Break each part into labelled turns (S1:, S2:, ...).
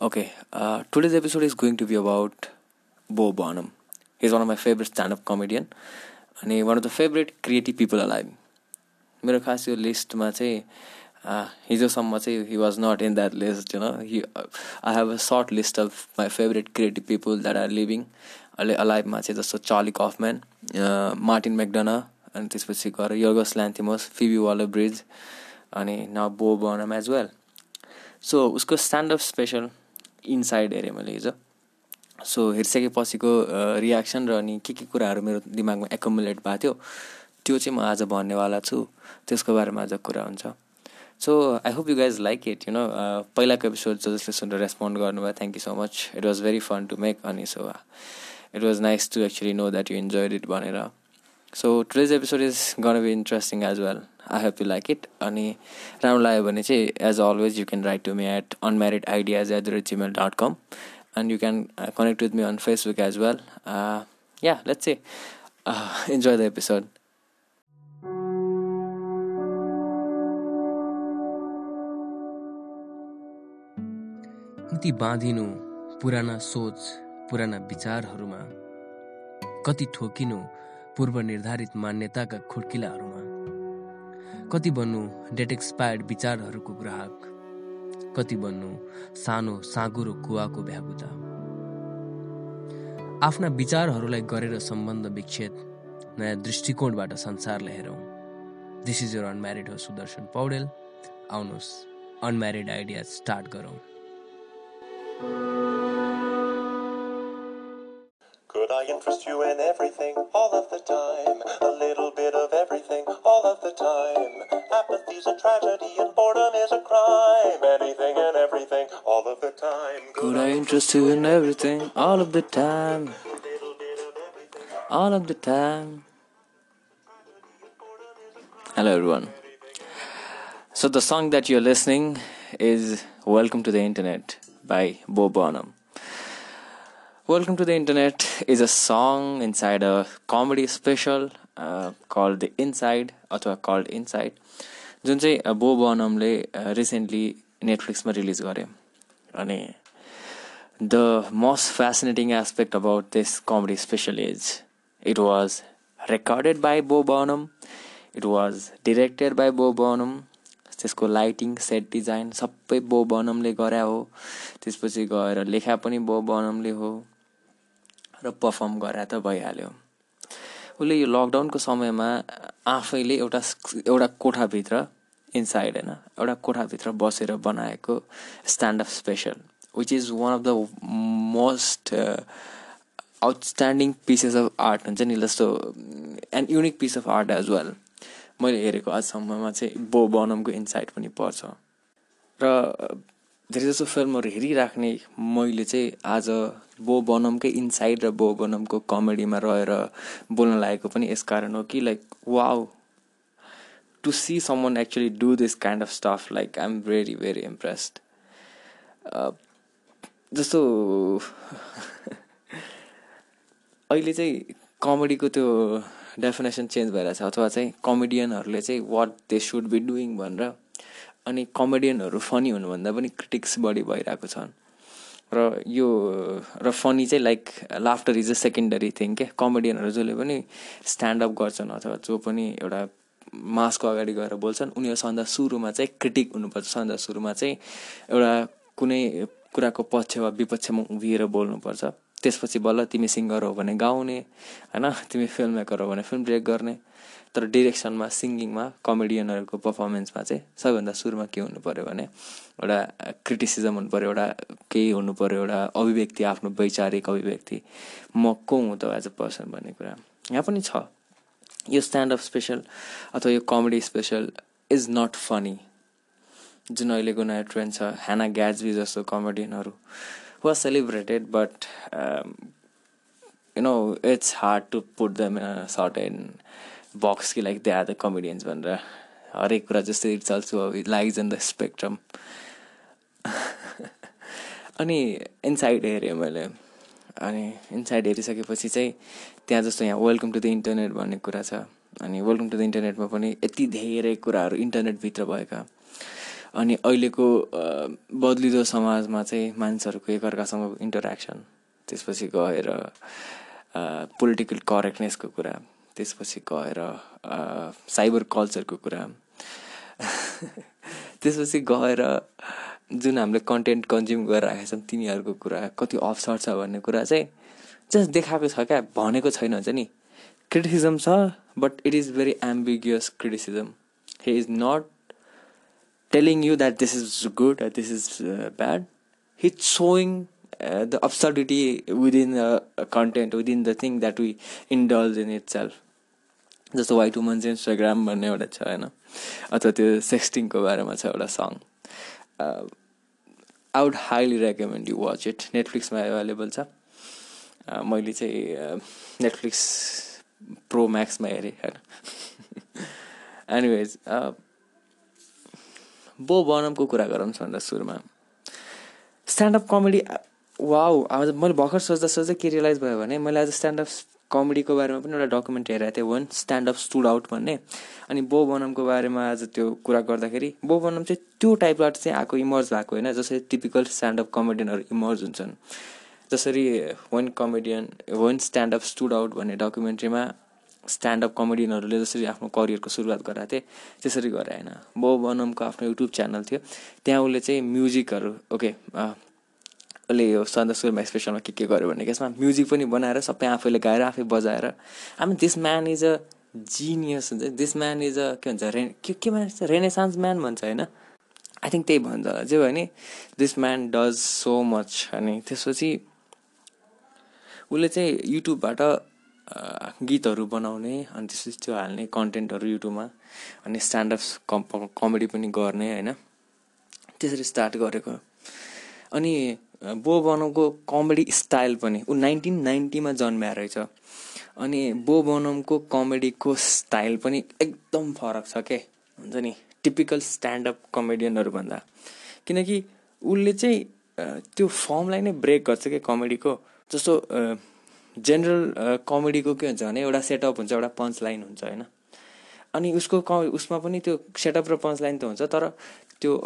S1: Okay, uh, today's episode is going to be about Bo Burnham. He's one of my favorite stand-up comedian अनि one of the favourite creative people alive मेरो खास यो लिस्टमा चाहिँ हिजोसम्म चाहिँ he was not in that list you he I have a short list of my favourite creative people that are living अहिले अलाइभमा चाहिँ जस्तो चार्ली कफम्यान मार्टिन मेकडना अनि त्यसपछि गएर Yorgos Lanthimos Phoebe Waller Bridge अनि न Bo Burnham as well so उसको स्ट्यान्डअप स्पेसल इनसाइड हेरेँ मैले हिजो। सो हेरिसकेपछिको रियाक्सन र अनि के के कुराहरू मेरो दिमागमा एकोमुलेट भएको थियो त्यो चाहिँ म आज भन्नेवाला छु। त्यसको बारेमा आज कुरा हुन्छ। So I hope you guys like it you know पहिलाको एपिसोड जसले सुनेर रेस्पोन्ड गर्नुभयो thank you so much it was very fun to make अनि so it was nice to actually know that you enjoy it भनेर। So today's episode is gonna be interesting as well I hope you like it अनि राम्रो लाग्यो भने चाहिँ as always you can write to me at unmarried ideas at the rate Gmail dot com uh, connect with me on Facebook as well. Uh, yeah, let's say uh, enjoy the episode.
S2: कति बाँधिनु पुराना सोच पुराना विचारहरूमा कति ठोकिनु पूर्व निर्धारित मान्यताका खुड्किलाहरूमा कति बन्नु डेट एक्सपायर्ड विचारहरूको ग्राहक? कति बन्नु सानो साँगुरो कुवाको भ्यागुता आफ्ना विचारहरूलाई गरेर सम्बन्ध विच्छेद नयाँ दृष्टिकोणबाट संसारलाई हेरौँ दिस इज यर अनम्यारिड हो सुदर्शन पौडेल। आउनुहोस् अनम्यारिड आइडिया स्टार्ट गरौँ। Could I interest you in everything all of the time? A little bit of everything all of the time. Apathy's a tragedy and boredom is a crime. Anything and everything all of the time.
S1: Could I interest you in everything all of the time? All of the time. Hello, everyone. So, the song that you're listening is Welcome to the Internet by Bo Burnham. Welcome to the Internet is a song inside a comedy special uh, called The Inside अथवा called Inside जुन चाहिँ बो बनमले recently नेटफ्लिक्समा release गरे। अनि the most fascinating aspect about this comedy special is it was recorded by Bo Burnham it was directed by Bo बनम त्यसको lighting set design सबै बो बनमले गरे हो। त्यसपछि गएर लेखा पनि बो बनमले हो। र पर्फर्म गरे त भइहाल्यो। उसले यो लकडाउनको समयमा आफैले एउटा एउटा कोठाभित्र इनसाइड होइन एउटा कोठाभित्र बसेर बनाएको standup special which is one of the most outstanding pieces of art हुन्छ नि जस्तो and unique piece of art as well मैले हेरेको आजसम्ममा चाहिँ बो बनमको इन्साइड पनि पर्छ। र धेरै जसो फिल्महरू हेरिराख्ने मैले चाहिँ आज बो बनमकै इनसाइड र बो बनमको कमेडीमा रहेर बोल्न लागेको पनि यस कारण हो कि like wow to see some one actually do this kind of stuff like I am very very impressed जस्तो अहिले चाहिँ कमेडीको त्यो डेफिनेसन चेन्ज भइरहेछ अथवा चाहिँ कमेडियनहरूले चाहिँ what they should be doing भनेर अनि कमेडियनहरू फनी हुनुभन्दा पनि क्रिटिक्स बढी भइरहेको छन्। र यो र फनी चाहिँ like laughter is a secondary thing क्या कमेडियनहरू जसले पनि स्ट्यान्डअप गर्छन् अथवा जो पनि एउटा मासको अगाडि गएर बोल्छन् उनीहरू सन्दा सुरुमा चाहिँ क्रिटिक हुनुपर्छ। सन्दा सुरुमा चाहिँ एउटा कुनै कुराको पक्ष वा विपक्षमा उभिएर बोल्नुपर्छ। त्यसपछि बल्ल तिमी सिङ्गर हो भने गाउने होइन? तिमी फिल्म मेकर हो भने फिल्म ब्रेक गर्ने। तर डिरेक्सनमा सिङ्गिङमा कमेडियनहरूको पर्फर्मेन्समा चाहिँ सबैभन्दा सुरुमा के हुनु पऱ्यो भने एउटा क्रिटिसिजम हुनु पऱ्यो एउटा केही हुनु पऱ्यो एउटा अभिव्यक्ति आफ्नो वैचारिक अभिव्यक्ति। म को हुँ त एज अ पर्सन भन्ने कुरा? यहाँ पनि छ। यो स्ट्यान्डअप स्पेसल अथवा यो comedy special is not funny जुन अहिलेको नयाँ ट्रेन्ड छ ह्याना ग्याजबी जस्तो कमेडियनहरू was celebrated but you know it's hard to put them in short and box कि like they are the comedians भनेर हरेक कुरा जस्तै चल्छु अब लाइज इन द स्पेक्ट्रम अनि इनसाइड हेरेँ मैले अनि इनसाइड हेरिसकेपछि चाहिँ त्यहाँ जस्तो यहाँ वेलकम टु द इन्टरनेट भन्ने कुरा छ। अनि वेलकम टु द इन्टरनेटमा पनि यति धेरै कुराहरू इन्टरनेटभित्र भएका। अनि अहिलेको बद्लिँदो समाजमा चाहिँ मानिसहरूको एकअर्कासँग इन्टरेक्सन त्यसपछि गएर पोलिटिकल करेक्टनेसको कुरा त्यसपछि गएर साइबर कल्चरको कुरा त्यसपछि गएर जुन हामीले कन्टेन्ट कन्ज्युम गरिरहेका छौँ तिनीहरूको कुरा कति अवसर छ भन्ने कुरा चाहिँ जस्ट देखाएको छ क्या भनेको छैन हुन्छ नि। क्रिटिसिजम छ but it is very ambiguous criticism he is not telling you that this is good this is bad he showing the absurdity within the content within the thing that we indulge in itself जस्तो white woman's Instagram भन्ने एउटा छ होइन? अथवा त्यो सेक्सटिङको बारेमा छ एउटा song I would highly recommend you watch it नेटफ्लिक्समा available छ। मैले चाहिँ नेटफ्लिक्स प्रो म्याक्समा हेरेँ होइन? एनिवेज बो बनमको कुरा गरौँ भन्दा सुरुमा। स्ट्यान्डअप कमेडी वाउ आज मैले भर्खर सोच्दा सोच्दै के रियलाइज भयो भने मैले आज स्ट्यान्डअप कमेडीको बारेमा पनि एउटा डकुमेन्ट हेरेको थिएँ वान स्ट्यान्डअप स्टुड आउट भन्ने। अनि बो बनमको बारेमा आज त्यो कुरा गर्दाखेरि बो बनम चाहिँ त्यो टाइपबाट चाहिँ आएको इमर्ज भएको होइन जसरी टिपिकल स्ट्यान्डअप कमेडियनहरू इमर्ज हुन्छन्। जसरी one comedian one standup stood out भन्ने डकुमेन्ट्रीमा स्ट्यान्डअप कमेडियनहरूले जसरी आफ्नो करियरको सुरुवात गराएको थिएँ त्यसरी गरे होइन। बो बनमको आफ्नो युट्युब च्यानल थियो त्यहाँ उसले चाहिँ म्युजिकहरू ओके उसले यो सन्दा सुरुमा स्पेसलमा के के गर्यो भने यसमा म्युजिक पनि बनाएर सबै आफैले गाएर आफै बजाएर हामी this man is a genius हुन्छ दिस म्यान इज अ के भन्छ रे के के भन्छ रेनेसान्स म्यान भन्छ होइन। आई थिङ्क त्यही भन्छ होला। जे भयो भने this man does so much अनि त्यसपछि उसले चाहिँ युट्युबबाट गीतहरू बनाउने अनि त्यसपछि त्यो हाल्ने कन्टेन्टहरू युट्युबमा अनि स्ट्यान्डअप कम कमेडी पनि गर्ने होइन। त्यसरी स्टार्ट गरेको। अनि बो बनमको कमेडी स्टाइल पनि ऊ नाइन्टिन नाइन्टीमा जन्मेर रहेछ। अनि बो बनमको कमेडीको स्टाइल पनि एकदम फरक छ के? हुन्छ नि? टिपिकल स्ट्यान्डअप कमेडियनहरूभन्दा किनकि उसले चाहिँ त्यो फर्मलाई नै ब्रेक गर्छ क्या कमेडीको? जस्तो जेनरल कमेडीको के हुन्छ भने एउटा सेटअप हुन्छ एउटा पन्च लाइन हुन्छ होइन? अनि उसको क उसमा पनि त्यो सेटअप र पन्च लाइन त हुन्छ तर त्यो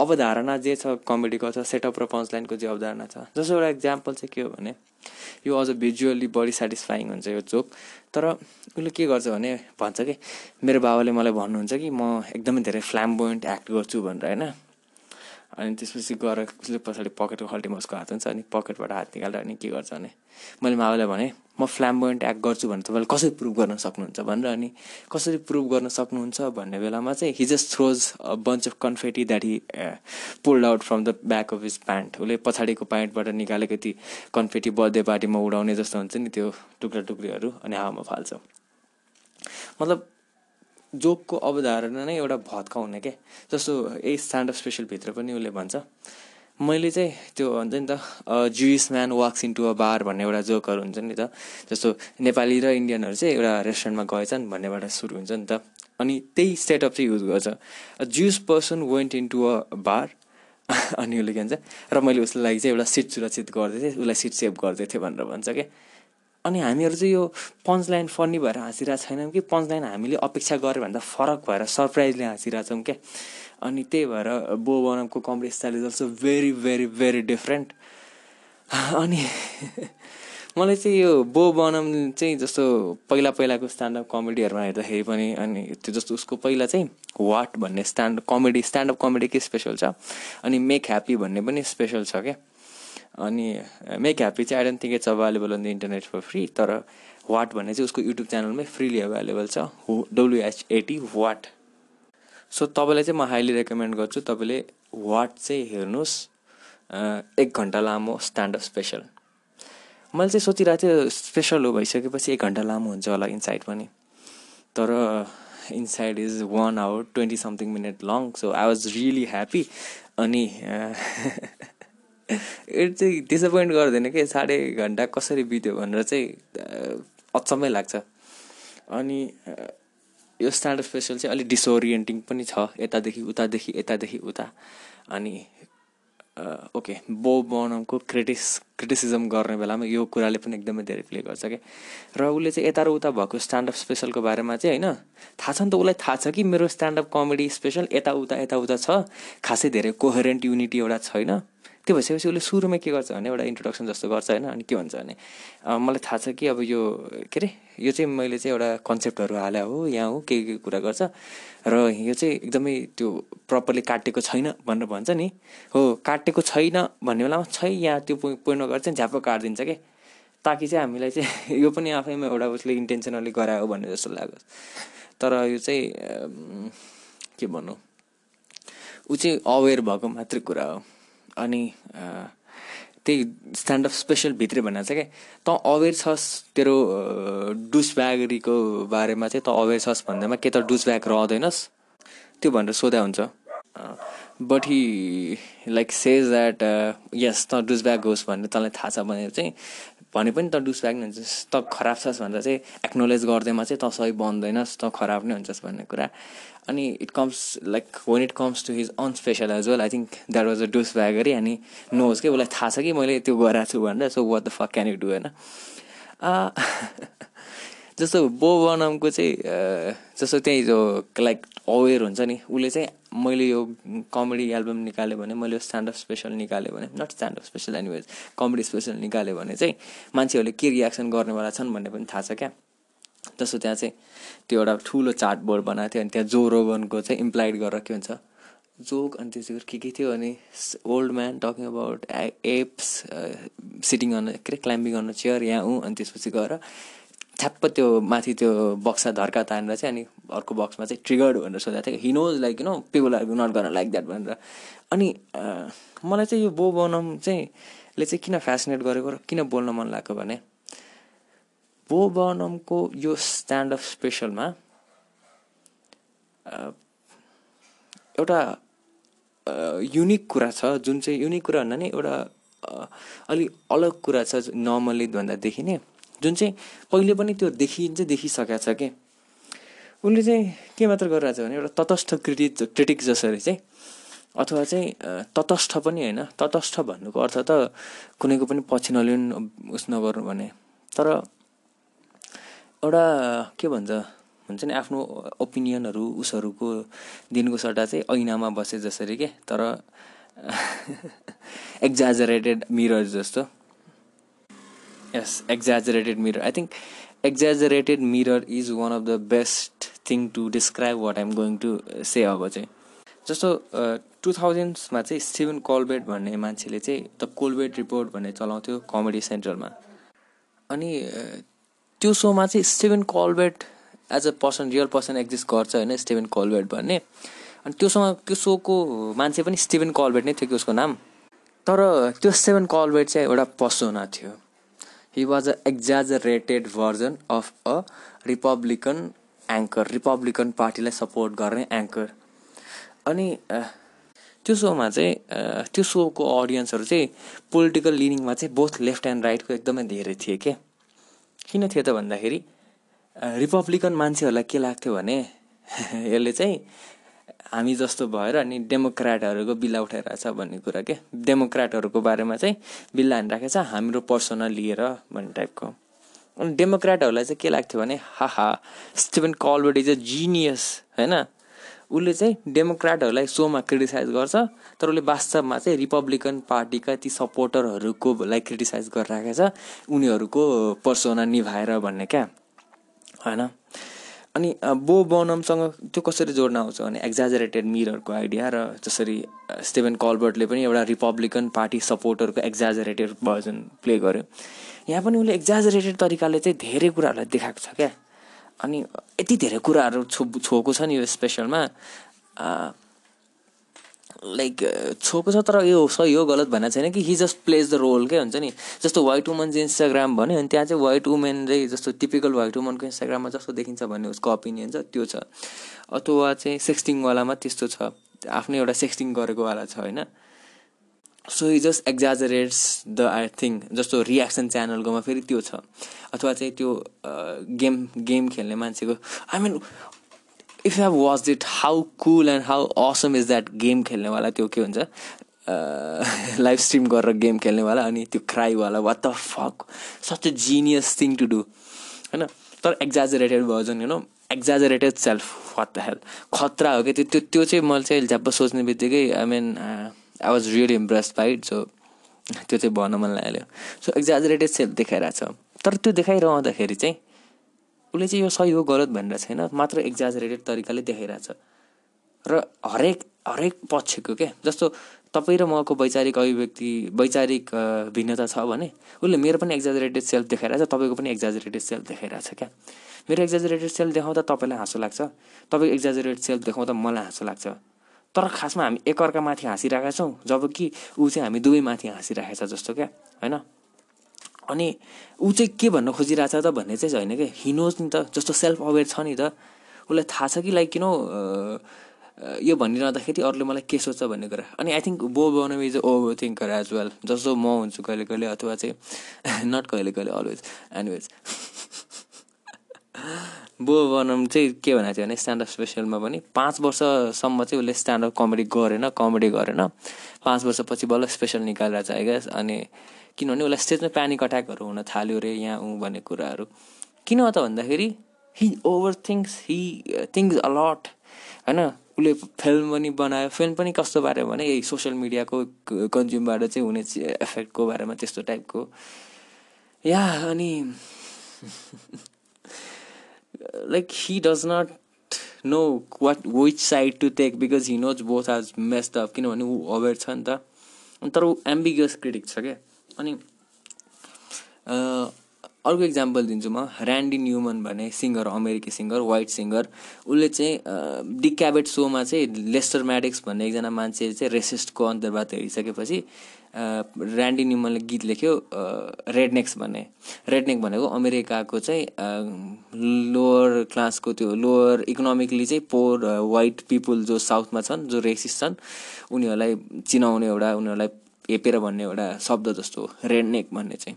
S1: अवधारणा जे छ कमेडीको छ सेटअप र पन्च लाइनको जे अवधारणा छ। जस्तो एउटा इक्जाम्पल चाहिँ के हो भने यो अझ भिजुअली बडी सेटिस्फाइङ हुन्छ यो जोक तर उसले के गर्छ भने भन्छ कि मेरो बाबाले मलाई भन्नुहुन्छ कि म एकदमै धेरै फ्ल्याम्बोइन्ट एक्ट गर्छु भनेर होइन? अनि त्यसपछि गएर उसले पछाडि पकेटको खल्टीमा उसको हात हुन्छ अनि पकेटबाट हात निकालेर अनि के गर्छ भने मैले मावालाई भने म फ्ल्याम्बोइन्ट एक्ट गर्छु भने तपाईँले कसरी प्रुभ गर्न सक्नुहुन्छ? भनेर अनि कसरी प्रुभ गर्न सक्नुहुन्छ? भन्ने बेलामा चाहिँ he just throws a bunch of confetti that he pulled out from the back of his pant उसले पछाडिको प्यान्टबाट निकालेको ती कन्फेटी बर्थडे पार्टीमा उडाउने जस्तो हुन्छ नि त्यो टुक्रा टुक्रीहरू अनि हावामा फाल्छ। मतलब जोकको अवधारणा नै एउटा भत्काउने क्या जस्तो ए स्ट्यान्डअप स्पेसलभित्र पनि उसले भन्छ। मैले चाहिँ त्यो भन्छ नि त Jewish man walks into a bar भन्ने एउटा जोकहरू हुन्छ नि त। जस्तो नेपाली र इन्डियनहरू चाहिँ एउटा रेस्टुरेन्टमा गएछन् भन्नेबाट सुरु हुन्छ नि त। अनि त्यही सेटअप चाहिँ युज गर्छ। Jewish person went into a bar अनि उसले के भन्छ र मैले उसलाई चाहिँ एउटा सिट सुरक्षित गर्दै थिएँ उसलाई सिट सेभ गर्दै थिएँ भनेर भन्छ क्या अनि हामीहरू चाहिँ यो पन्च लाइन फन्नी भएर हाँसिरहेको छैनौँ कि? पन्च लाइन हामीले अपेक्षा गऱ्यो भन्दा फरक भएर सरप्राइजले हाँसिरहेछौँ क्या। अनि त्यही भएर Bo बनमको comedy style is also very very very different अनि मलाई चाहिँ यो बो बनम चाहिँ जस्तो पहिला पहिलाको स्ट्यान्डअप कमेडीहरूमा हेर्दाखेरि पनि अनि त्यो जस्तो उसको पहिला चाहिँ वाट भन्ने स्ट्यान्ड कमेडी स्ट्यान्डअप कमेडी के स्पेसल छ? अनि मेक ह्याप्पी भन्ने पनि स्पेसल छ क्या। अनि मेक ह्याप्पी चाहिँ I don't think it's available on the internet for free तर वाट भन्ने चाहिँ उसको युट्युब च्यानलमै फ्रिली एभाइलेबल छ डब्लुएचएटी वाट सो तपाईँलाई चाहिँ म हाइली रेकमेन्ड गर्छु तपाईँले वाट चाहिँ हेर्नुहोस् एक घन्टा लामो स्ट्यान्डअप स्पेसल मैले चाहिँ सोचिरहेको थिएँ स्पेसल हो भइसकेपछि एक घन्टा लामो हुन्छ होला इनसाइड पनि। तर inside is one hour twenty something minute long so I was really happy अनि इट चाहिँ डिसपोइन्ट गर्दैन कि साढे घन्टा कसरी बित्यो भनेर चाहिँ अचम्मै लाग्छ। अनि यो स्ट्यान्डअप स्पेसल चाहिँ अलिक डिसोरिएन्टिङ पनि छ। यतादेखि उतादेखि यतादेखि उता। अनि ओके बो बनमको क्रिटिस क्रिटिसिजम गर्ने बेलामा यो कुराले पनि एकदमै धेरै प्ले गर्छ क्या र उसले चाहिँ यता र उता भएको स्ट्यान्डअप स्पेसलको बारेमा चाहिँ होइन थाहा छ नि त उसलाई थाहा छ कि मेरो स्ट्यान्डअप कमेडी स्पेसल यताउता यताउता छ। खासै धेरै कोहेरेन्ट युनिटी एउटा छैन। त्यो भइसकेपछि उसले सुरुमै के गर्छ भने एउटा इन्ट्रोडक्सन जस्तो गर्छ होइन? अनि के भन्छ भने? मलाई थाहा छ कि अब यो के अरे यो चाहिँ मैले चाहिँ एउटा कन्सेप्टहरू हाले हो यहाँ हो के के कुरा गर्छ। र यो चाहिँ एकदमै त्यो प्रपरली काटेको छैन भनेर भन्छ नि। हो काटेको छैन भन्ने बेलामा छै यहाँ त्यो पोइन्टमा गर्छ नि झ्याप्प काटिदिन्छ कि? ताकि चाहिँ हामीलाई चाहिँ यो पनि आफैमा एउटा उसले इन्टेन्सनली गरायो भन्ने जस्तो लागोस् तर यो चाहिँ के भनौँ ऊ चाहिँ अवेर भएको मात्रै कुरा हो। अनि त्यही स्ट्यान्डअप स्पेसल भित्रै भनेर चाहिँ क्या त अवेर छस् तेरो डुसब्यागरीको बारेमा चाहिँ त अवेर छस् भन्दैमा के त डुसब्याग रहँदैनस्? त्यो भनेर सोधा हुन्छ। But he like says that yes त डुसब्याग होस् भन्ने तँलाई थाहा छ भने चाहिँ भने पनि त डुसब्याग नै हुन्छस् त खराब छस् भनेर चाहिँ एक्नोलेज गर्दैमा चाहिँ त सही बन्दैनस् त खराब नै हुन्छस् भन्ने कुरा। अनि it comes like when it comes to his own special as well I think that was a douchebaggery अनि नोज कि उसलाई थाहा छ कि मैले त्यो गराएको छु भनेर so what the fuck can you do होइन? जस्तो बो बनमको चाहिँ जस्तो त्यही जो लाइक अवेर हुन्छ नि उसले चाहिँ मैले यो कमेडी एल्बम निकाल्यो भने मैले यो स्ट्यान्डअप स्पेसल निकाल्यो भने not standup special anyways comedy special निकाल्यो भने चाहिँ मान्छेहरूले के रियाक्सन गर्नेवाला छन् भन्ने पनि थाहा छ क्या। जस्तो त्यहाँ चाहिँ त्यो एउटा ठुलो चार्टबोर्ड बनाएको थियो अनि त्यहाँ जो रोगनको चाहिँ इम्प्लाइड गरेर के हुन्छ जोक अनि त्यो के के थियो? भने old man talking about apps sitting on के अरे क्लाइम्बिङ अन चेयर यहाँ ऊ अनि त्यसपछि गएर ठ्याप्प त्यो माथि त्यो बक्सा धर्का तानेर चाहिँ अनि अर्को बक्समा चाहिँ ट्रिगर्ड भनेर सोधेको थियो। He knows like you know people are not गर्न लाइक द्याट भनेर। अनि मलाई चाहिँ यो बो बनम चाहिँ ले चाहिँ किन फेसिनेट गरेको र किन बोल्न मन लाग्यो भने बो बनमको यो स्ट्यान्डअप स्पेसलमा एउटा युनिक कुरा छ जुन चाहिँ युनिक कुरा भन्दा नि एउटा अलिक अलग कुरा छ नर्मल्ली भन्दादेखि नै। जुन चाहिँ पहिले पनि त्यो देखिन्छ देखिसकेको छ कि? उसले चाहिँ के मात्र गरिरहेको छ भने एउटा तटस्थ क्रिटिक क्रिटिक जसरी चाहिँ अथवा चाहिँ तटस्थ पनि होइन तटस्थ भन्नुको अर्थ त कुनैको पनि पछि नलिनु उस नगर्नु भने। तर एउटा के भन्छ हुन्छ नि आफ्नो ओपिनियनहरू उसहरूको दिनको सट्टा चाहिँ ऐनामा बसे जसरी के? तर एक्जाजरेटेड मिरर जस्तो। Yes exaggerated mirror I think exaggerated mirror is one of the best thing to describe what I'm going to say अब चाहिँ। जस्तो टु थाउजन्ड्समा चाहिँ स्टिभन कोलबेट भन्ने मान्छेले चाहिँ द कोलबेट रिपोर्ट भन्ने चलाउँथ्यो कमेडी सेन्ट्रलमा अनि त्यो सोमा चाहिँ Stephen Colbert as a person real person exist गर्छ होइन स्टिभन कोलबेट भन्ने। अनि त्यो सोमा त्यो सोको मान्छे पनि स्टिभन कोलबेट नै थियो कि उसको नाम। तर त्यो स्टिभन कोलबेट चाहिँ एउटा पसोना थियो। He was a exaggerated version of a Republican anchor Republican पार्टीलाई सपोर्ट गर्ने एङ्कर अनि त्यो सोमा चाहिँ त्यो सोको अडियन्सहरू चाहिँ पोलिटिकल लिनिङमा चाहिँ बोथ लेफ्ट एन्ड राइटको एकदमै धेरै थिए के? किन थियो त भन्दाखेरि रिपब्लिकन मान्छेहरूलाई के लाग्थ्यो भने यसले चाहिँ हामी जस्तो भएर अनि डेमोक्रेटहरूको बिल्ला उठाइरहेछ भन्ने कुरा के? डेमोक्रेटहरूको बारेमा चाहिँ बिल्ला हानिराखेको छ हाम्रो पर्सनल लिएर भन्ने टाइपको। अनि डेमोक्रेटहरूलाई चाहिँ के लाग्थ्यो भने ha ha Stephen Colbert is a genius होइन? उसले चाहिँ डेमोक्रेटहरूलाई सोमा क्रिटिसाइज गर्छ तर उसले वास्तवमा चाहिँ रिपब्लिकन पार्टीका ती सपोर्टरहरूको लाई क्रिटिसाइज गरिराखेको छ उनीहरूको पर्सोना निभाएर भन्ने क्या? होइन? अनि बो बनमसँग त्यो कसरी जोड्न आउँछ भने एक्जाजरेटेड मिररको आइडिया र जसरी स्टिभन कलबर्टले पनि एउटा रिपब्लिकन पार्टी सपोर्टरको एक्जाजरेटेड भर्जन प्ले गर्यो। यहाँ पनि उसले एक्जाजरेटेड तरिकाले चाहिँ धेरै कुराहरूलाई देखाएको छ क्या। अनि यति धेरै कुराहरू छो छोएको छ नि यो स्पेसलमा लाइक छोएको छ तर यो सही हो गलत भनेको छैन कि he just plays the role के हुन्छ नि? जस्तो वाइट वुमन्स इन्स्टाग्राम भन्यो अनि त्यहाँ चाहिँ वाइट वुमेन चाहिँ जस्तो टिपिकल वाइट वुमनको इन्स्टाग्राममा जस्तो देखिन्छ भन्ने उसको ओपिनियन छ त्यो छ। अथवा चाहिँ सेक्सटिङवालामा त्यस्तो छ। आफ्नै एउटा सेक्सटिङ गरेकोवाला छ होइन? So he just exaggerates the I thing जस्तो रियाक्सन च्यानलकोमा फेरि त्यो छ। अथवा चाहिँ त्यो गेम गेम खेल्ने मान्छेको I mean if have watch it how cool and how awesome is that game खेल्नेवाला त्यो के हुन्छ? लाइभ स्ट्रिम गरेर गेम खेल्नेवाला अनि त्यो क्राईवाला what the fuck such a genius thing to do होइन? तर exaggerated version you know exaggerated self what the hell खतरा हो कि? त्यो त्यो त्यो चाहिँ मैले चाहिँ झ्याप्प सोच्ने बित्तिकै I mean I was really impress by it so त्यो चाहिँ भन्न मन लाग्यो सो एक्जाजरेटेड सेल्फ देखाइरहेछ। तर त्यो देखाइरहँदाखेरि चाहिँ उसले चाहिँ यो सही हो गलत भनेर छैन। मात्र एक्जाजरेटेड तरिकाले देखाइरहेछ र हरेक हरेक पक्षको क्या जस्तो तपाईँ र मको वैचारिक अभिव्यक्ति वैचारिक भिन्नता छ भने उसले मेरो पनि एक्जाजरेटेड सेल्फ देखाइरहेछ तपाईँको पनि एक्जाजरेटेड सेल्फ देखाइरहेछ क्या? मेरो एक्जाजरेटेड सेल्फ देखाउँदा तपाईँलाई हाँसो लाग्छ? तपाईँको एक्जाजरेटेड सेल्फ देखाउँदा मलाई हाँसो लाग्छ? तर खासमा हामी एकअर्कामाथि हाँसिरहेका छौँ जब कि ऊ चाहिँ हामी दुवैमाथि हाँसिरहेको छ जस्तो क्या? होइन? अनि ऊ चाहिँ के भन्न खोजिरहेछ त भन्ने चाहिँ होइन क्या हिनोज नि त जस्तो सेल्फ अवेर छ नि त। उसलाई थाहा छ कि लाइक किन यो भनिरहँदाखेरि अरूले मलाई के सोच्छ भन्ने कुरा। अनि आई थिङ्क बो बनाउनु is over thinker as well जस्तो म हुन्छु कहिले कहिले अथवा चाहिँ नट कहिले कहिले अलवेज एनिवेज बो बनाउनु चाहिँ के भनेको थियो भने स्ट्यान्डअप स्पेसलमा पनि पाँच वर्षसम्म चाहिँ उसले स्ट्यान्डअप कमेडी गरेन कमेडी गरेन। पाँच वर्षपछि बल्ल स्पेसल निकालेर चाहिँ अनि किनभने उसलाई स्टेजमा प्यानिक अट्याकहरू हुन थाल्यो अरे यहाँ ऊ भन्ने कुराहरू। किन त भन्दाखेरि he overthinks he thinks a lot होइन? उसले फिल्म पनि बनायो फिल्म पनि कस्तो बारे भने यही सोसियल मिडियाको कन्ज्युमबाट चाहिँ हुने एफेक्टको बारेमा त्यस्तो टाइपको या अनि like he does not know what which side to take because he knows both as messed of किनभने ऊ अवेर छ नि त। तर ऊ एम्बिगस क्रिटिक छ क्या? अनि अर्को इक्जाम्पल दिन्छु म ऱ्यान्डी न्युमन भन्ने सिङ्गर अमेरिकी सिङ्गर वाइट सिङ्गर उसले चाहिँ डिक क्याबेट सोमा चाहिँ लेस्टर म्याडिक्स भन्ने एकजना मान्छे चाहिँ रेसिस्टको अन्तर्वाद हेरिसकेपछि ऱ्यान्डी न्युमनले गीत लेख्यो रेडनेक्स भन्ने। रेडनेक भनेको अमेरिकाको चाहिँ लोवर क्लासको त्यो लोवर इकोनोमिकली चाहिँ पोर वाइट पिपुल जो साउथमा छन् जो रेसिस्ट छन् उनीहरूलाई चिनाउने एउटा उनीहरूलाई हेपेर भन्ने एउटा शब्द जस्तो रेडनेक भन्ने चाहिँ।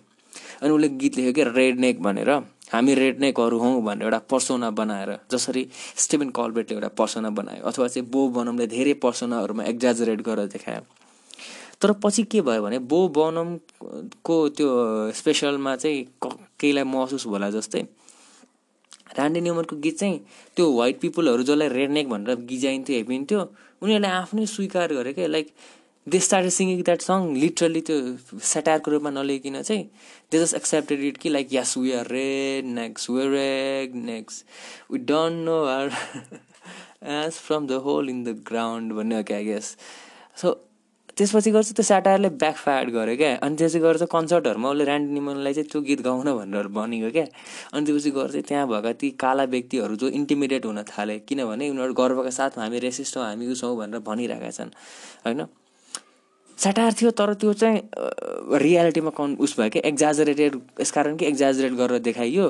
S1: अनि उसले गीत लेख्यो क्या रेड नेक भनेर हामी रेड नेकहरू हौँ भनेर एउटा पर्सोना बनाएर जसरी स्टिभन कलबेटले एउटा पर्सोना बनायो अथवा चाहिँ बो बनमले धेरै पर्सोनाहरूमा एक्जाजरेट गरेर देखायो। तर पछि के भयो भने बो बनमको त्यो स्पेसलमा चाहिँ केहीलाई महसुस होला जस्तै ऱ्यान्डी न्युमनको गीत चाहिँ त्यो वाइट पिपुलहरू जसलाई रेडनेक भनेर गिजाइन्थ्यो हेपिन्थ्यो उनीहरूले आफ्नै स्वीकार गरे क्या like they start singing that song literally त्यो सेटायरको रूपमा नलिकन चाहिँ दे जस्ट एक्सेप्टेड इट कि like yes we are rednecks way rednecks we don't know arse from the hole in the ground भन्ने हो क्या गेस सो त्यसपछि गर्छ त्यो स्याटायरले ब्याक फायर गर्यो क्या। अनि त्यसपछि गर्छ कन्सर्टहरूमा उसले ऱ्यान्ड निमनलाई चाहिँ त्यो गीत गाउन भनेर भनेको क्या। अनि त्यसपछि चाहिँ त्यहाँ भएका ती काला व्यक्तिहरू जो इन्टिमिडिएट हुन थाले किनभने उनीहरू गर्वका साथ हामी रेसिस्ट हौँ हामी उसौँ भनेर भनिरहेका छन्। होइन? स्याटायर थियो तर त्यो चाहिँ रियालिटीमा कन् उस भयो कि? एक्जाजरेटेड यसकारण कि एक्जाजरेट गरेर देखाइयो।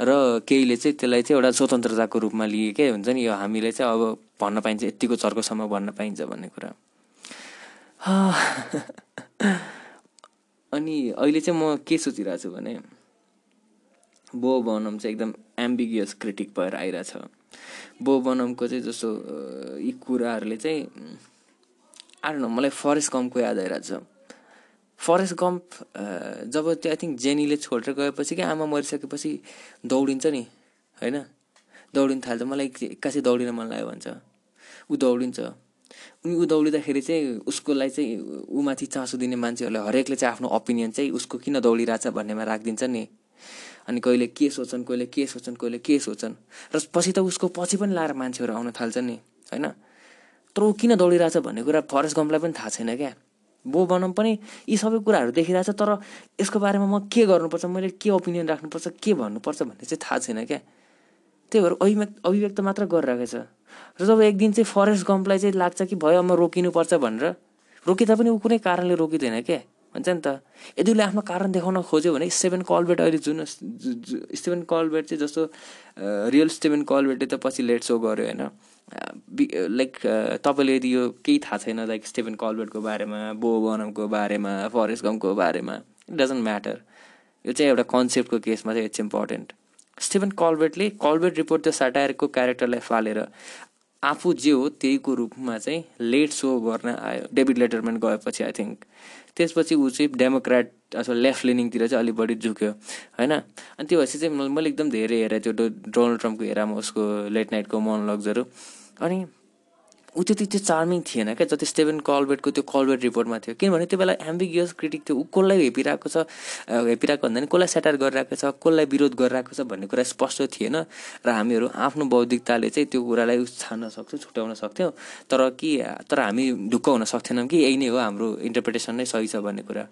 S1: र केहीले चाहिँ त्यसलाई चाहिँ एउटा स्वतन्त्रताको रूपमा लिए के? हुन्छ नि यो हामीले चाहिँ अब भन्न पाइन्छ यत्तिको चर्कोसम्म भन्न पाइन्छ भन्ने कुरा। अनि अहिले चाहिँ म के सोचिरहेको छु भने बो बनम चाहिँ एकदम एम्बिगियस क्रिटिक भएर आइरहेछ। बो बनमको चाहिँ जस्तो यी कुराहरूले चाहिँ आएर मलाई फरेस्ट गम्पको याद आइरहेको छ। फरेस्ट गम्प जब त्यो आई थिङ्क जेनीले छोडेर गएपछि क्या आमा मरिसकेपछि दौडिन्छ नि होइन? दौडिनु थाल्छ। मलाई एक्कासी दौडिन मन लाग्यो भन्छ। ऊ दौडिन्छ। उनी ऊ दौडिँदाखेरि चाहिँ उसको लागि चाहिँ ऊमाथि चासो दिने मान्छेहरूलाई हरेकले चाहिँ आफ्नो ओपिनियन चाहिँ उसको किन दौडिरहेछ भन्नेमा राखिदिन्छ नि। अनि कहिले के सोच्छन् कहिले के सोच्छन् कहिले के सोच्छन्। र पछि त उसको पछि पनि लाएर मान्छेहरू आउन थाल्छन् नि होइन? तर ऊ किन दौडिरहेछ भन्ने कुरा फरेस्ट गम्पलाई पनि थाहा छैन क्या। बो बनाउँ पनि यी सबै कुराहरू देखिरहेछ तर यसको बारेमा म के गर्नुपर्छ मैले के ओपिनियन राख्नुपर्छ के भन्नुपर्छ भन्ने चाहिँ थाहा छैन क्या। त्यही भएर अभिव्यक्त अभिव्यक्त मात्र गरिरहेको छ। र जब एक दिन चाहिँ फरेस्ट गम्पलाई चाहिँ लाग्छ कि भयो म रोकिनुपर्छ भनेर रोकिँदा पनि ऊ कुनै कारणले रोकिँदैन क्या भन्छ नि त। यदि उसले आफ्नो कारण देखाउन खोज्यो भने स्टेभेन कलबेट अहिले जुन स्टेभेन कलबेट चाहिँ जस्तो रियल स्टेभेन कलबेटले त पछि लेट सो गर्यो होइन। लाइक तपाईँले यदि यो केही थाहा छैन लाइक स्टेभेन कलबेटको बारेमा बो बनमको बारेमा फरेस्ट गमको बारेमा? इट डजन्ट म्याटर यो चाहिँ एउटा कन्सेप्टको केसमा चाहिँ इट्स इम्पोर्टेन्ट स्टिभन कलबेटले कलबेट रिपोर्ट त्यो साटायरको क्यारेक्टरलाई फालेर आफू जे हो त्यहीको रूपमा चाहिँ लेट सो गर्न आयो डेभिड लेटरमेन्ट गएपछि आई थिङ्क त्यसपछि ऊ चाहिँ डेमोक्रेट अथवा लेफ्ट लिनिङतिर चाहिँ अलिक बढी झुक्यो होइन? अनि त्यो भएपछि चाहिँ मैले एकदम धेरै हेरेँ त्यो डोनाल्ड ट्रम्पको हेरामा उसको लेट नाइटको मोनलग्सहरू अनि ऊ त्यति त्यो चार्मिङ थिएन क्या जति स्टेभेन कलबेटको त्यो कलबेट रिपोर्टमा थियो। किनभने त्यो बेला एम्बिगियस क्रिटिक थियो ऊ कसलाई हेपिरहेको छ हेपिरहेको भन्दा पनि कसलाई सेटार गरिरहेको छ कसलाई विरोध गरिरहेको छ भन्ने कुरा स्पष्ट थिएन र हामीहरू आफ्नो बौद्धिकताले चाहिँ त्यो कुरालाई छान्न सक्छौँ छुट्याउन सक्थ्यौँ। तर कि तर हामी ढुक्क हुन सक्थेनौँ कि यही नै हो हाम्रो इन्टरप्रिटेसन नै सही छ भन्ने कुरा।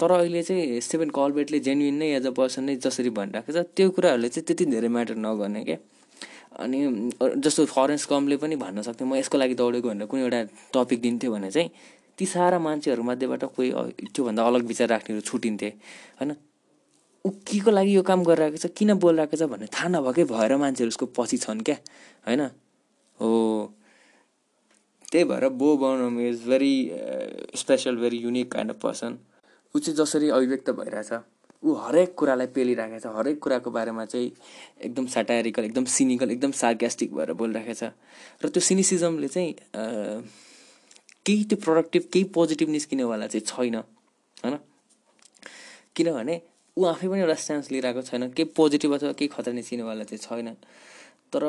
S1: तर अहिले चाहिँ स्टेभेन कलबेटले जेन्युन नै एज अ पर्सन नै जसरी भनिरहेको छ त्यो कुराहरूले चाहिँ त्यति धेरै म्याटर नगर्ने क्या। अनि जस्तो फरेन्स कमले पनि भन्न सक्थ्यो म यसको लागि दौडेको भनेर कुनै एउटा टपिक दिन्थ्यो भने चाहिँ ती सारा मान्छेहरूमध्येबाट कोही त्योभन्दा अलग विचार राख्नेहरू छुटिन्थे होइन? ऊ के को लागि यो काम गरिरहेको छ किन बोलिरहेको छ भन्ने थाहा नभएकै भएर मान्छेहरू उसको पछि छन् क्या होइन? हो। त्यही भएर Bo Burnham is very special very unique kind of person ऊ चाहिँ जसरी अभिव्यक्त भइरहेछ। ऊ हरेक कुरालाई पेलिरहेको छ। हरेक कुराको बारेमा चाहिँ एकदम साटारिकल एकदम सिनिकल एकदम सार्क्यास्टिक भएर बोलिरहेको छ। र त्यो सिनिसिजमले चाहिँ केही त्यो प्रोडक्टिभ केही पोजिटिभ निस्किनेवाला चाहिँ छैन होइन? किनभने ऊ आफै पनि एउटा स्ट्यान्स लिइरहेको छैन। केही पोजिटिभ अथवा केही खतरा निस्किनेवाला चाहिँ छैन। तर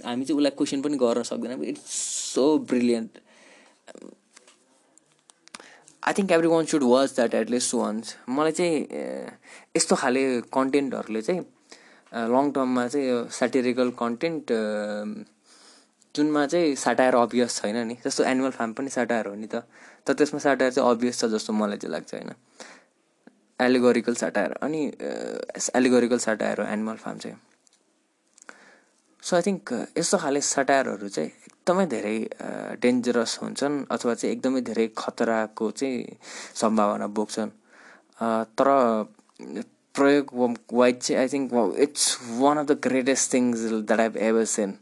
S1: हामी चाहिँ उसलाई क्वेसन पनि गर्न सक्दैनौँ। It's so brilliant I think everyone should watch that at least once मलाई चाहिँ यस्तो खाले कन्टेन्टहरूले चाहिँ लङ टर्ममा चाहिँ यो सेटेरिकल कन्टेन्ट जुनमा चाहिँ साटायर अभियस छैन नि। जस्तो एनिमल फार्म पनि साटायर हो नि त। तर त्यसमा साटायर चाहिँ अभियस छ जस्तो मलाई चाहिँ लाग्छ होइन। एलिगोरिकल साटायर अनि एलिगोरिकल साटायर हो एनिमल फार्म चाहिँ। सो आई थिङ्क यस्तो खाले सटायरहरू चाहिँ एकदमै धेरै डेन्जरस हुन्छन् अथवा चाहिँ एकदमै धेरै खतराको चाहिँ सम्भावना बोक्छन् तर प्रयोग वाइट चाहिँ I think it's one of the greatest things that I've ever seen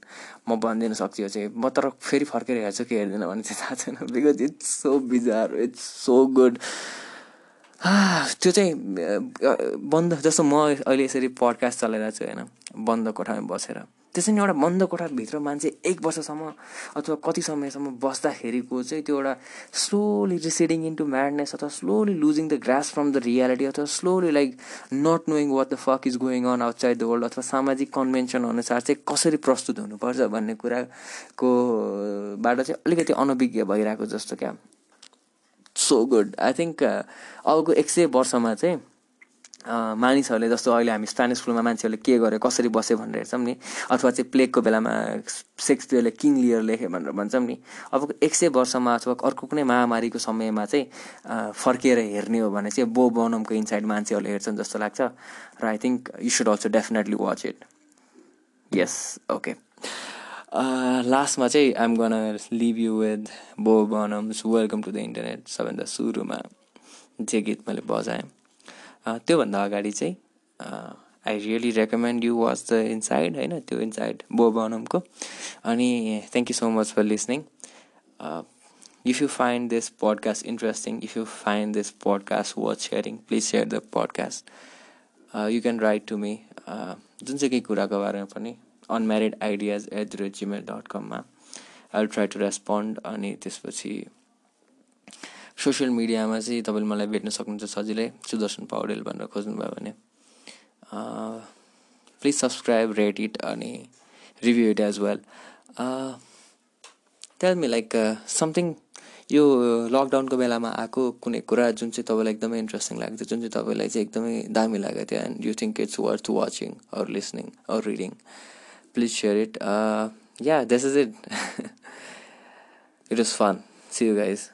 S1: म भनिदिन सक्छु यो चाहिँ। म तर फेरि फर्केर हेर्छु कि हेर्दिनँ भने चाहिँ थाहा छैन। Because it's so bizarre it's so good त्यो चाहिँ बन्द जस्तो म अहिले यसरी पडकास्ट चलाइरहेको छु होइन? बन्द कोठामा बसेर। त्यसरी नै एउटा बन्द कोठाभित्र मान्छे एक वर्षसम्म अथवा कति समयसम्म बस्दाखेरिको चाहिँ त्यो एउटा स्लोली रिसिडिङ इन्टु म्याडनेस अथवा slowly losing the grasp from the reality अथवा slowly like not knowing what the fuck is going on outside the world अथवा सामाजिक कन्भेन्सन अनुसार चाहिँ कसरी प्रस्तुत हुनुपर्छ भन्ने कुराको बाट चाहिँ अलिकति अनभिज्ञ भइरहेको जस्तो क्या। सो गुड आई थिङ्क अबको एक सय वर्षमा चाहिँ मानिसहरूले जस्तो अहिले हामी स्पेनिस स्कुलमा मान्छेहरूले के गर्यो कसरी बस्यो भनेर हेर्छौँ नि? अथवा चाहिँ प्लेगको बेलामा सेक्सपियरले किङ लियर लेख्यो भनेर भन्छौँ नि? अब एक सय वर्षमा अथवा अर्को कुनै महामारीको समयमा चाहिँ फर्किएर हेर्ने हो भने चाहिँ बो बनमको इन्साइड मान्छेहरूले हेर्छन् जस्तो लाग्छ। र I think you should also definitely watch it yes okay लास्टमा चाहिँ I'm gonna leave you with Bo Burnham's welcome to the internet सबैभन्दा सुरुमा जे गीत मैले बजाएँ। त्योभन्दा अगाडि चाहिँ I really recommend you watch the inside होइन? त्यो इनसाइड बो बनमको। अनि thank you so much for listening if you find this podcast interesting if you find this podcast watch sharing please share the podcast you can write to me जुन चाहिँ केही कुराको बारेमा पनि unmarried ideas at the rate Gmail dot कममा I try to respond अनि त्यसपछि social मिडियामा चाहिँ तपाईँले मलाई भेट्न सक्नुहुन्छ सजिलै सुदर्शन पौडेल भनेर खोज्नुभयो भने। प्लिज सब्सक्राइब रेट इट अनि review it as well tell me like something यो लकडाउनको बेलामा आएको कुनै कुरा जुन चाहिँ तपाईँलाई एकदमै इन्ट्रेस्टिङ लाग्थ्यो जुन चाहिँ तपाईँलाई चाहिँ एकदमै दामी लागेको थियो and you think it's worth watching or listening or reading please share it yeah this is it it is fun see you guys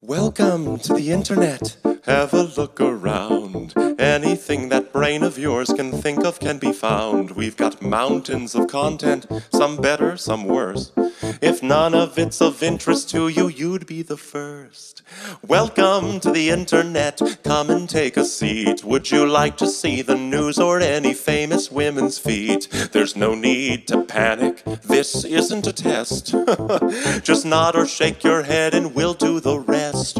S2: Welcome to the internet. Have a look around. Anything that brain of yours can think of can be found. We've got mountains of content, some better, some worse. If none of it's of interest to you, you'd be the first. Welcome to the internet. Come and take a seat. Would you like to see the news or any famous women's feet? There's no need to panic. This isn't a test. Just nod or shake your head and we'll do the rest.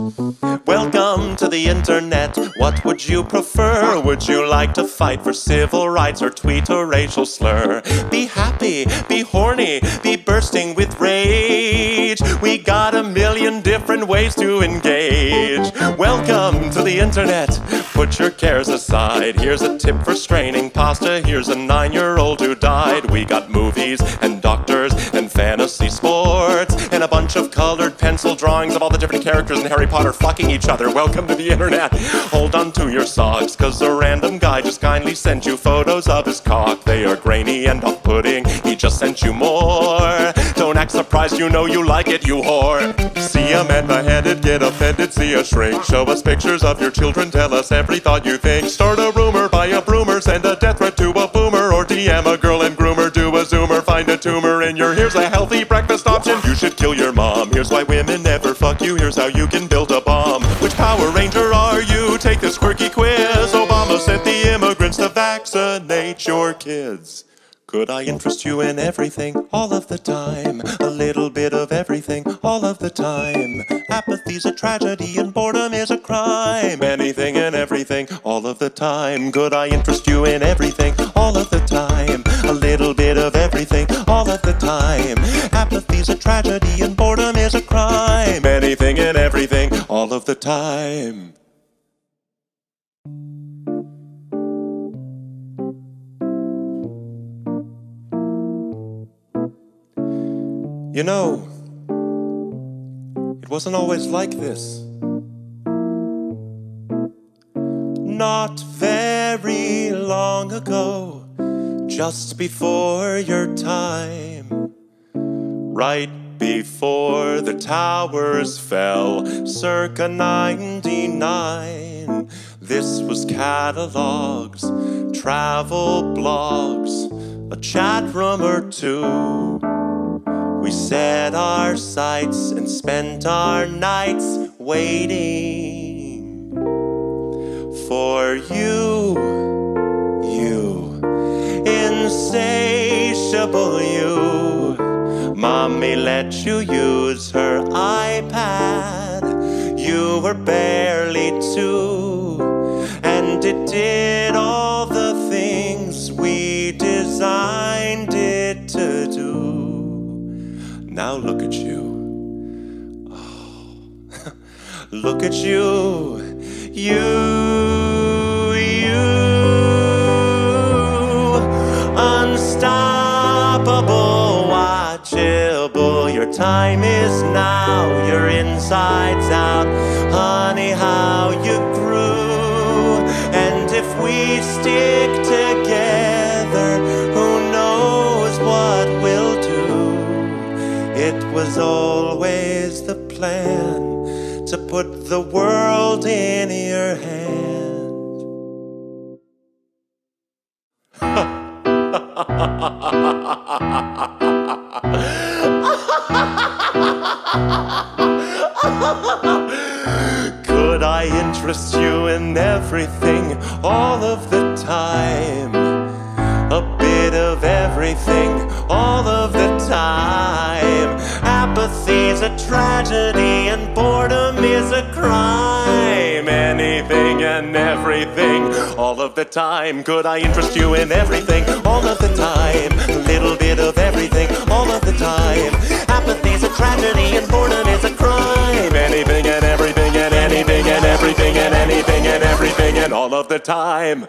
S2: Welcome to the internet. What would you prefer? Would you like to fight for civil rights or tweet a racial slur? Be happy, be horny, be bursting with rage. We got a million different ways to engage. Welcome to the internet. Put your cares aside. Here's a tip for straining pasta. Here's a nine year old who died. We got movies and doctors and fantasy sports and a bunch of colored pencil drawings of all the different characters in Harry Potter fucking each other. Welcome to the internet. Hold on to your socks, cause a random guy just kindly sent you photos of his cock. They are grainy and off putting. He just sent you more. Act surprised, you know you like it, you whore. See a man beheaded, get offended, see a shrink. Show us pictures of your children, tell us every thought you think. Start a rumor, buy a broomer, send a death threat to a boomer, or DM a girl and groomer, do a zoomer, find a tumor in your. Here's a healthy breakfast option. You should kill your mom. Here's why women never fuck you. Here's how you can build a bomb. Which Power Ranger are you? Take this quirky quiz. Obama sent the immigrants to vaccinate your kids. Could I interest you in everything all of the time? A little bit of everything all of the time. Apathy's a tragedy and boredom is a crime. Anything and everything all of the time. Could I interest you in everything all of the time? A little bit of everything all of the time. Apathy's a tragedy and boredom is a crime. Anything and everything all of the time. You know, it wasn't always like this. Not very long ago, just before your time, right before the towers fell, circa 99. This was catalogs, travel blogs, a chat room or two. We set our sights and spent our nights waiting for you, you, insatiable you. Mommy let you use her iPad. You were barely two, and it did Now look at you. Oh, look at you. You, you. Unstoppable, watchable. Your time is now. Your insides out. Honey, how you grew. And if we stick was always the plan to put the world in your hand. Could I interest you in everything all of the time? A bit of everything all of tragedy and boredom is a crime. Anything and everything all of the time. Could I interest you in everything all of the time? A little bit of everything all of the time. Apathy's a tragedy and boredom is a crime. Anything and everything and anything and everything and anything and everything and all of the time.